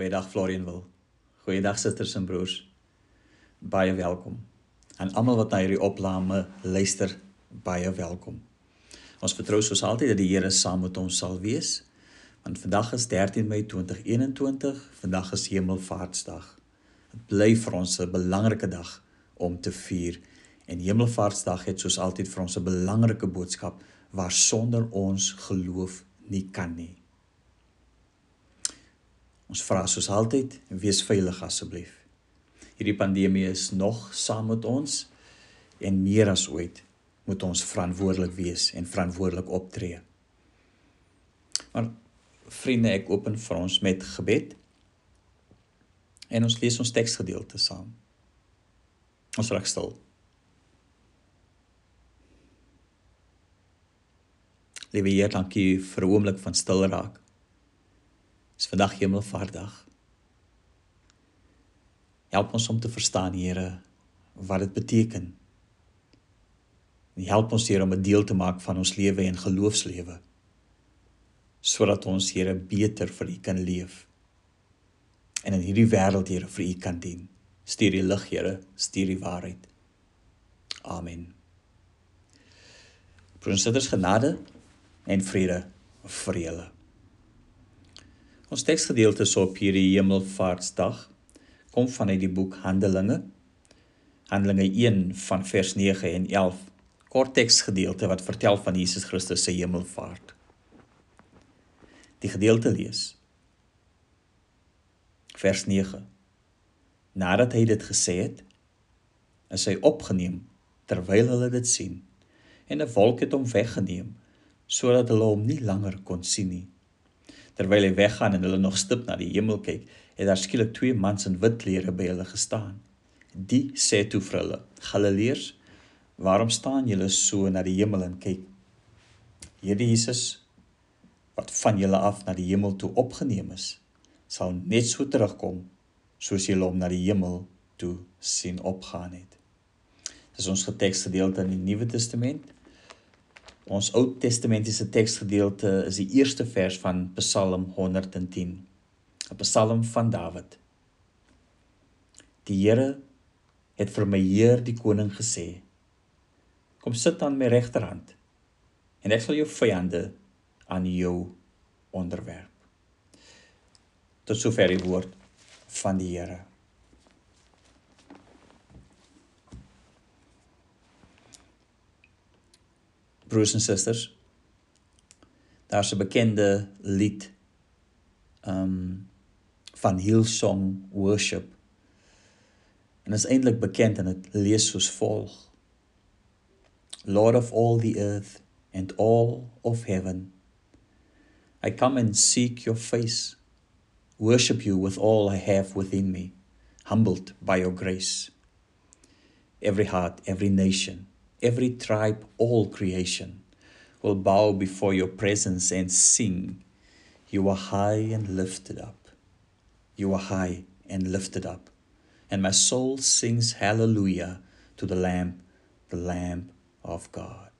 Goeiedag Florian wil. Goeiedag susters en broers. Baie welkom. En almal wat na hierdie opname luister, baie welkom. Ons vertrou soos altyd dat die Here saam met ons sal wees. Want vandag is 13 Mei 2021, vandag is Hemelvaartsdag. Dit bly vir ons 'n belangrike dag om te vier. En Hemelvaartsdag het soos altyd vir ons 'n belangrike boodskap waar sonder ons geloof nie kan nie. Ons vra soos altyd, wees veilig asseblief. Hierdie pandemie is nog saam met ons en meer as ooit moet ons verantwoordelik wees en verantwoordelik optree. Maar vriende, ek open vir ons met gebed. En ons lees ons teksgedeelte saam. Ons raak stil. Liewe Heer, dankie vir 'n oomblik van stil raak. Dis vandag Hemelvaartdag. Help ons om te verstaan, Here, wat dit beteken. En help ons Here om 'n deel te maak van ons lewe en geloofslewe sodat ons Here beter vir U kan leef. En in hierdie wêreld Here vir U kan dien. Stuur die lig, Here, stuur die waarheid. Amen. Prinses genade en vrede vir julle. Ons teksgedeelte so op hierdie Hemelvaartsdag kom vanuit die boek Handelinge. Handelinge 1 van vers 9 en 11. Kort teksgedeelte wat vertel van Jesus Christus se hemelvaart. Die gedeelte lees. Vers 9. Nadat hy dit gesê het, is hy opgeneem terwyl hulle dit sien en 'n wolk het hom weggeneem sodat hulle hom nie langer kon sien nie. Terwyl hy weggaan en hulle nog stip na die hemel kyk, het daar skielik twee mans in wit klere by hulle gestaan. Die sê toe vir hulle: "Galileërs, waarom staan julle so na die hemel en kyk? Hierdie Jesus wat van julle af na die hemel toe opgeneem is, sal net so terugkom soos julle hom na die hemel toe sien opgaan het." Dis ons geteksgedeelte in die Nuwe Testament Ons Ou Testamentiese teksgedeelte is die eerste vers van Psalm 110. 'n Psalm van Dawid. Die Here het vir my Heer die koning gesê: Kom sit aan my regterhand en ek sal jou vyande aan jou onderwerp. Tot sover die woord van die Here. Broers en susters. Daar's 'n bekende lied um van Hillsong Worship. En is eintlik bekend en dit lees soos volg: Lord of all the earth and all of heaven, I come and seek your face, worship you with all I have within me, humbled by your grace. Every heart, every nation, every tribe, all creation will bow before your presence and sing. You are high and lifted up. You are high and lifted up. And my soul sings hallelujah to the Lamb, the Lamb of God.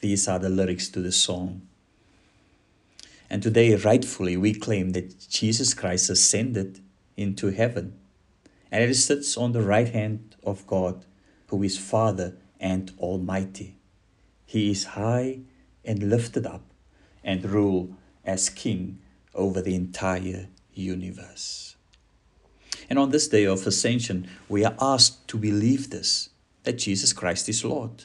These are the lyrics to the song. And today, rightfully, we claim that Jesus Christ ascended into heaven and it sits on the right hand of God who is Father and Almighty. He is high and lifted up and rule as King over the entire universe. And on this day of ascension, we are asked to believe this that Jesus Christ is Lord.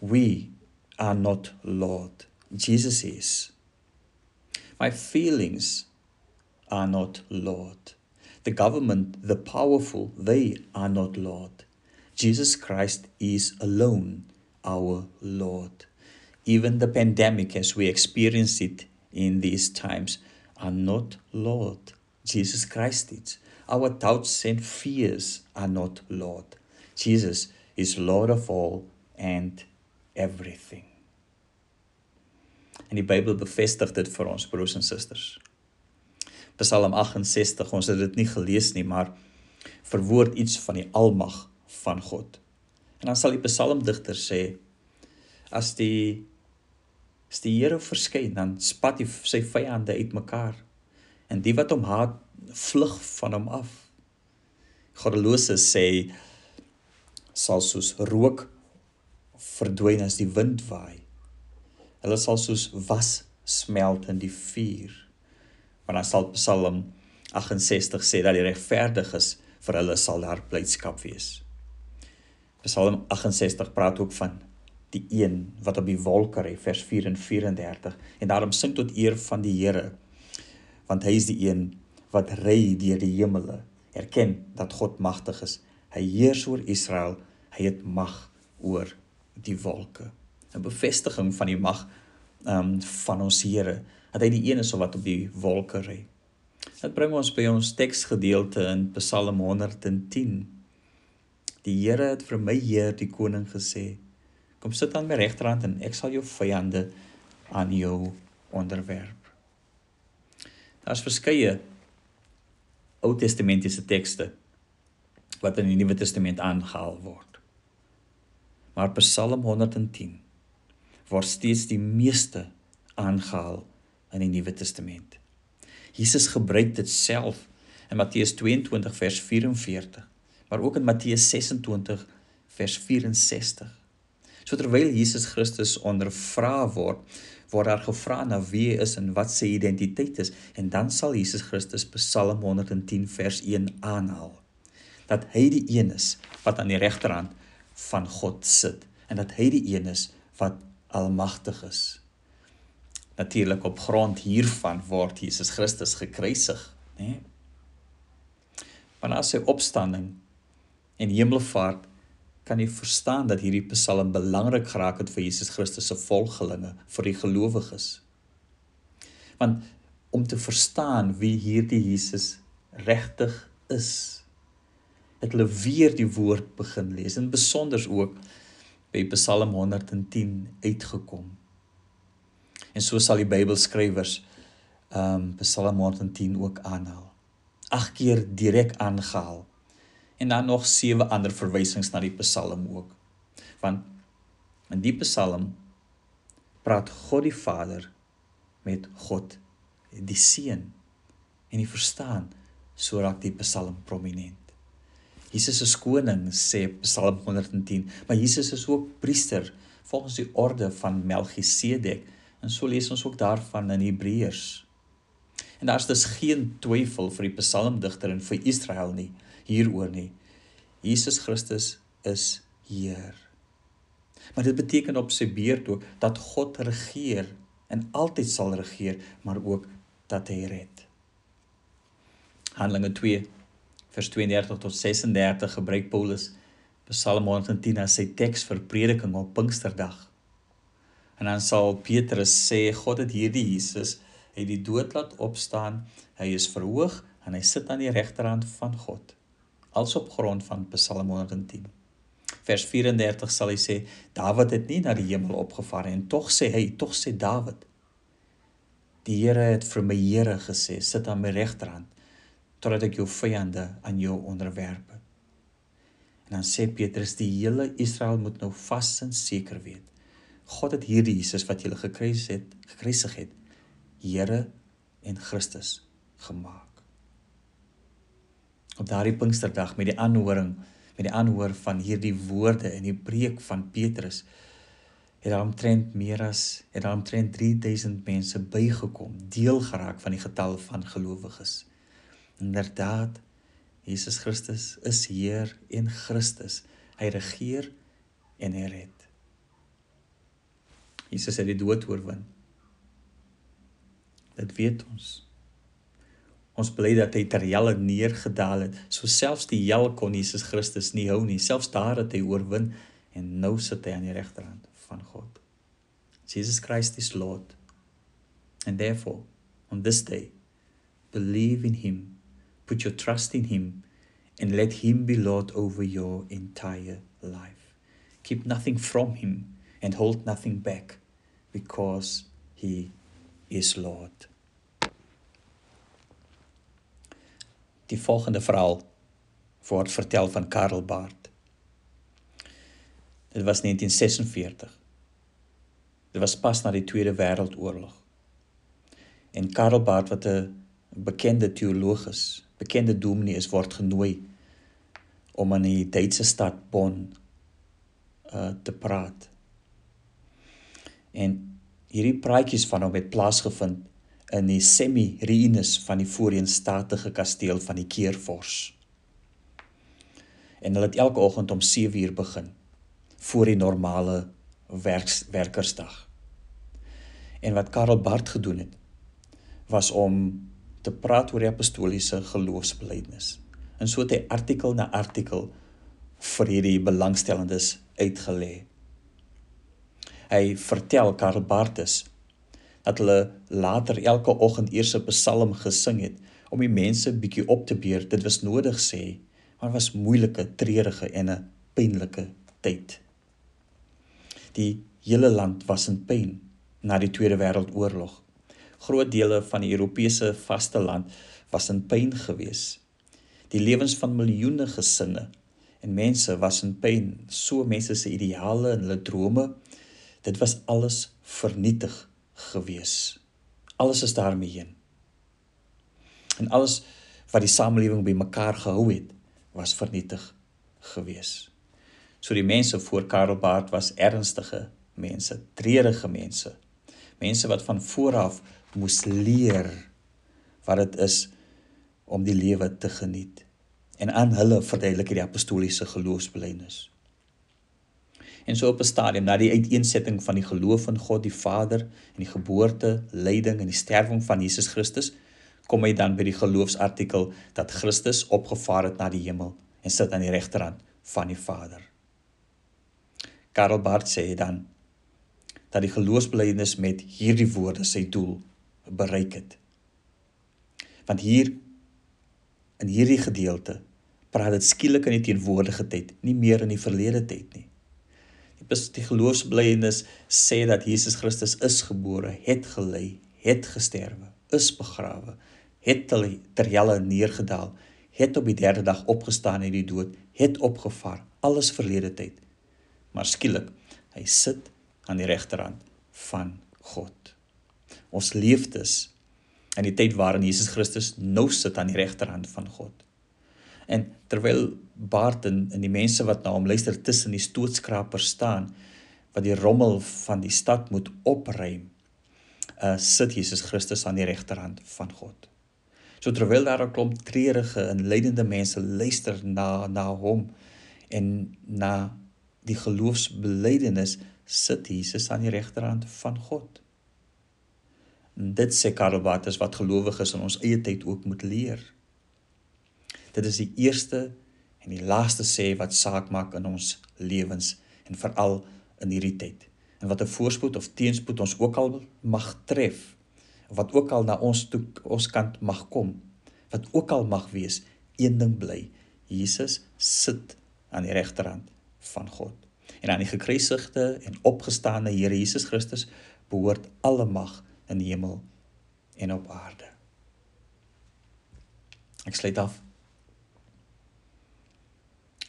We are not Lord, Jesus is. My feelings are not Lord. The government, the powerful, they are not Lord. Jesus Christ is alone our Lord. Even the pandemic, as we experience it in these times, are not Lord. Jesus Christ is. Our doubts and fears are not Lord. Jesus is Lord of all and everything. En die Bybel bevestig dit vir ons broers en susters. Psalm 68, ons het dit nie gelees nie, maar verwoord iets van die almag van God. En dan sal die psalmdigter sê as die as die Here verskyn dan spat hy sy vyande uitmekaar En die wat hom haat, vlug van hom af. Goddelose sê sal soos rook verdwyn as die wind waai. Hulle sal soos was smelt in die vuur. Want dan sal Psalm 68 sê dat die regverdiges vir hulle sal daar blydskap wees. Psalm 68 praat ook van die een wat op die wolke ry vers 4 en 34 en daarom sing tot eer van die Here want hy is die een wat ry deur die hemele. Erken dat God magtig is. Hy heers oor Israel. Hy het mag oor die wolke. 'n bevestiging van die mag um, van ons Here dat hy die een is wat op die wolke ry. Dit bring ons by ons teksgedeelte in Psalm 110 die Here het vir my Heer die koning gesê Kom sit aan my regterhand en ek sal jou vyande aan jou onderwerp. Daar's verskeie Ou Testamentiese tekste wat in die Nuwe Testament aangehaal word. Maar Psalm 110 word steeds die meeste aangehaal in die Nuwe Testament. Jesus gebruik dit self in Matteus 22 vers 44, maar ook in Matteus 26 vers 64. So terwyl Jesus Christus ondervra word, word daar gevra na wie hy is en wat sy identiteit is en dan sal Jesus Christus Psalm 110 vers 1 aanhaal dat hy die een is wat aan die regterhand van God sit en dat hy die een is wat almagtig is. Natuurlik op grond hiervan word Jesus Christus gekruisig, né? Nee? Maar na sy opstanding en hemelvaart kan jy verstaan dat hierdie Psalm belangrik geraak het vir Jesus Christus se volgelinge, vir die gelowiges. Want om te verstaan wie hierdie Jesus regtig is, het hulle weer die woord begin lees en besonder ook by Psalm 110 uitgekom. En so sal die Bybelskrywers ehm um, Psalm 110 ook aanhaal. Ag keer direk aangehaal en dan nog sewe ander verwysings na die Psalm ook. Want in die Psalm praat God die Vader met God die Seun en jy verstaan so raak die Psalm prominent. Jesus is koning sê Psalm 110, maar Jesus is ook priester volgens die orde van Melchisedek en so lees ons ook daarvan in Hebreërs. En daar's dus geen twyfel vir die psalmdigter en vir Israel nie hieroor nie. Jesus Christus is Heer. Maar dit beteken op sy beurt ook dat God regeer en altyd sal regeer, maar ook dat hy red. Handelinge 2 vers 32 tot 36 gebruik Paulus Psalm 110 as sy teks vir prediking op Pinksterdag. En dan sal Petrus sê God het hierdie Jesus uit die dood laat opstaan. Hy is verhoog en hy sit aan die regterhand van God als op grond van Psalm 110. Vers 34 sal hy sê Dawid het nie na die hemel opgevaar en tog sê hy, tog sê Dawid Die Here het vir my Here gesê sit aan my regterhand totdat ek jou vyande aan jou onderwerp. En dan sê Petrus die hele Israel moet nou vas en seker weet God het hierdie Jesus wat julle gekruis het, gekruisig het, Here en Christus gemaak op daardie Pinksterdag met die aanhoring met die aanhoor van hierdie woorde in die preek van Petrus het daar omtrent meer as het daar omtrent 3000 mense bygekom deel geraak van die getal van gelowiges. Inderdaad Jesus Christus is Heer en Christus. Hy regeer en hy red. Jesus het die dood oorwin. Dit weet ons Ons bly dat hy ter helle neergedaal het. So selfs die hel kon Jesus Christus nie hou nie. Selfs daar het hy oorwin en nou sit hy aan die regterhand van God. Jesus Christ is Lord. And therefore, on this day, believe in him, put your trust in him and let him be Lord over your entire life. Keep nothing from him and hold nothing back because he is Lord. Die volgende verhaal word vertel van Karel Barth. Dit was 1946. Dit was pas na die Tweede Wêreldoorlog. En Karel Barth wat 'n bekende teologus, bekende dominees word genooi om in die Duitse stad Bonn uh te praat. En hierdie praatjies van hom het plaasgevind in die semi-ruïnes van die voorheen statige kasteel van die Keerfors. En hulle het elke oggend om 7uur begin voor die normale werks, werkersdag. En wat Karel Barth gedoen het was om te praat oor die apostoliese geloofsbelijdenis. En so het hy artikel na artikel vir hierdie belangstellendes uitgelê. Hy vertel Karl Bartus dat hulle later elke oggend eers 'n psalm gesing het om die mense bietjie op te beer. Dit was nodig sê, maar was moeilike, treurige en 'n pynlike tyd. Die hele land was in pyn na die Tweede Wêreldoorlog. Groot dele van die Europese vasteland was in pyn geweest die lewens van miljoene gesinne en mense was in pyn so mense se ideale en hulle drome dit was alles vernietig gewees alles is daarmee heen en alles wat die samelewing bymekaar gehou het was vernietig gewees so die mense voor Karel Baart was ernstige mense treurige mense mense wat van vooraf moes leer wat dit is om die lewe te geniet. En aan hulle verduidelik die apostoliese geloofsbelijdenis. En so op 'n stadium na die uiteensetting van die geloof in God die Vader en die geboorte, lyding en die sterwing van Jesus Christus, kom hy dan by die geloofsartikel dat Christus opgevaar het na die hemel en sit aan die regterhand van die Vader. Karl Barth sê dan dat die geloofsbelijdenis met hierdie woorde sy doel bereik het. Want hier in hierdie gedeelte praat dit skielik in die teenwoordige tyd, nie meer in die verlede tyd nie. Die geloofsblydenis sê dat Jesus Christus is gebore, het gelei, het gesterwe, is begrawe, het ter helle neergedaal, het op die derde dag opgestaan uit die dood, het opgevaar, alles verlede tyd. Maar skielik, hy sit aan die regterhand van God. Ons leef dus in die tyd waarin Jesus Christus nou sit aan die regterhand van God. En terwyl Barton en die mense wat na hom luister tussen die stootskrapers staan wat die rommel van die stad moet opruim, uh sit Jesus Christus aan die regterhand van God. So terwyl daar 'n klomp treurige en lydende mense luister na na hom en na die geloofsbelijdenis sit Jesus aan die regterhand van God. En dit sê Karl Barth is wat gelowiges in ons eie tyd ook moet leer. Dit is die eerste en die laaste sê wat saak maak in ons lewens en veral in hierdie tyd. En wat 'n voorspoed of teenspoed ons ook al mag tref, wat ook al na ons toe ons kant mag kom, wat ook al mag wees, een ding bly, Jesus sit aan die regterhand van God. En aan die gekruisigde en opgestane Here Jesus Christus behoort alle mag in die hemel en op aarde. Ek sluit af.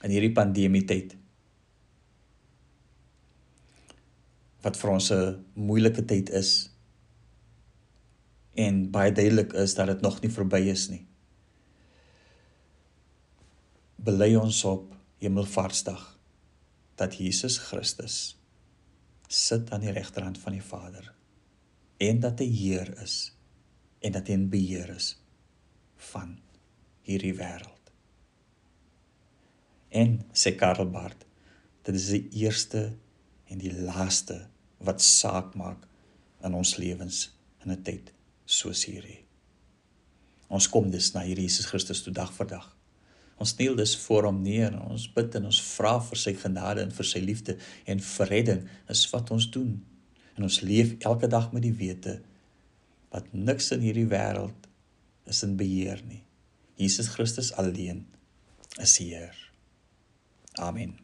In hierdie pandemie tyd wat vir ons 'n moeilike tyd is en baie duidelik is dat dit nog nie verby is nie. Bely ons op Hemelvaartsdag dat Jesus Christus sit aan die regterhand van die Vader en dat hy Heer is en dat hy in beheer is van hierdie wêreld. En sê Karl Barth, dit is die eerste en die laaste wat saak maak in ons lewens in 'n tyd soos hierdie. Ons kom dus na hierdie Jesus Christus toe dag vir dag. Ons kniel dus voor hom neer en ons bid en ons vra vir sy genade en vir sy liefde en vir redding is wat ons doen En ons leef elke dag met die wete dat niks in hierdie wêreld is in beheer nie. Jesus Christus alleen is Heer. Amen.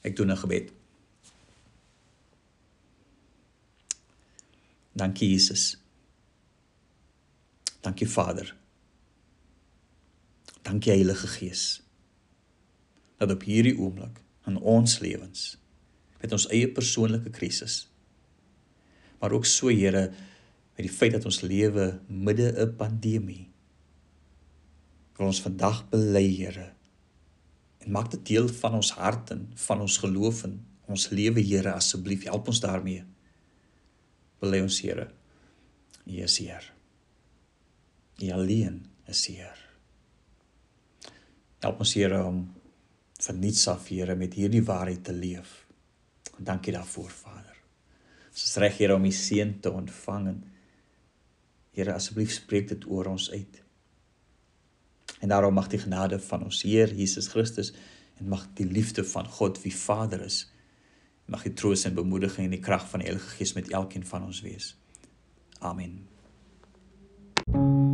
Ek doen 'n gebed. Dankie Jesus. Dankie Vader. Dankie Heilige Gees. Dat op hierdie oomblik in ons lewens met ons eie persoonlike krisis. Maar ook so Here met die feit dat ons lewe midde 'n pandemie. Wil ons vandag bely, Here, en maak dit deel van ons hart en van ons geloof en ons lewe, Here, asseblief help ons daarmee. Bely ons, Here. U is Heer. U alleen is Heer. Help ons, Here, om van niets af, Here, met hierdie waarheid te leef. Dankie daarvoor, Vader. Ons is reg, Here, om U seën te ontvang en Here, asseblief spreek dit oor ons uit. En daarom mag die genade van ons Heer Jesus Christus en mag die liefde van God wie Vader is, mag die troos en bemoediging en die krag van die Heilige Gees met elkeen van ons wees. Amen. thank you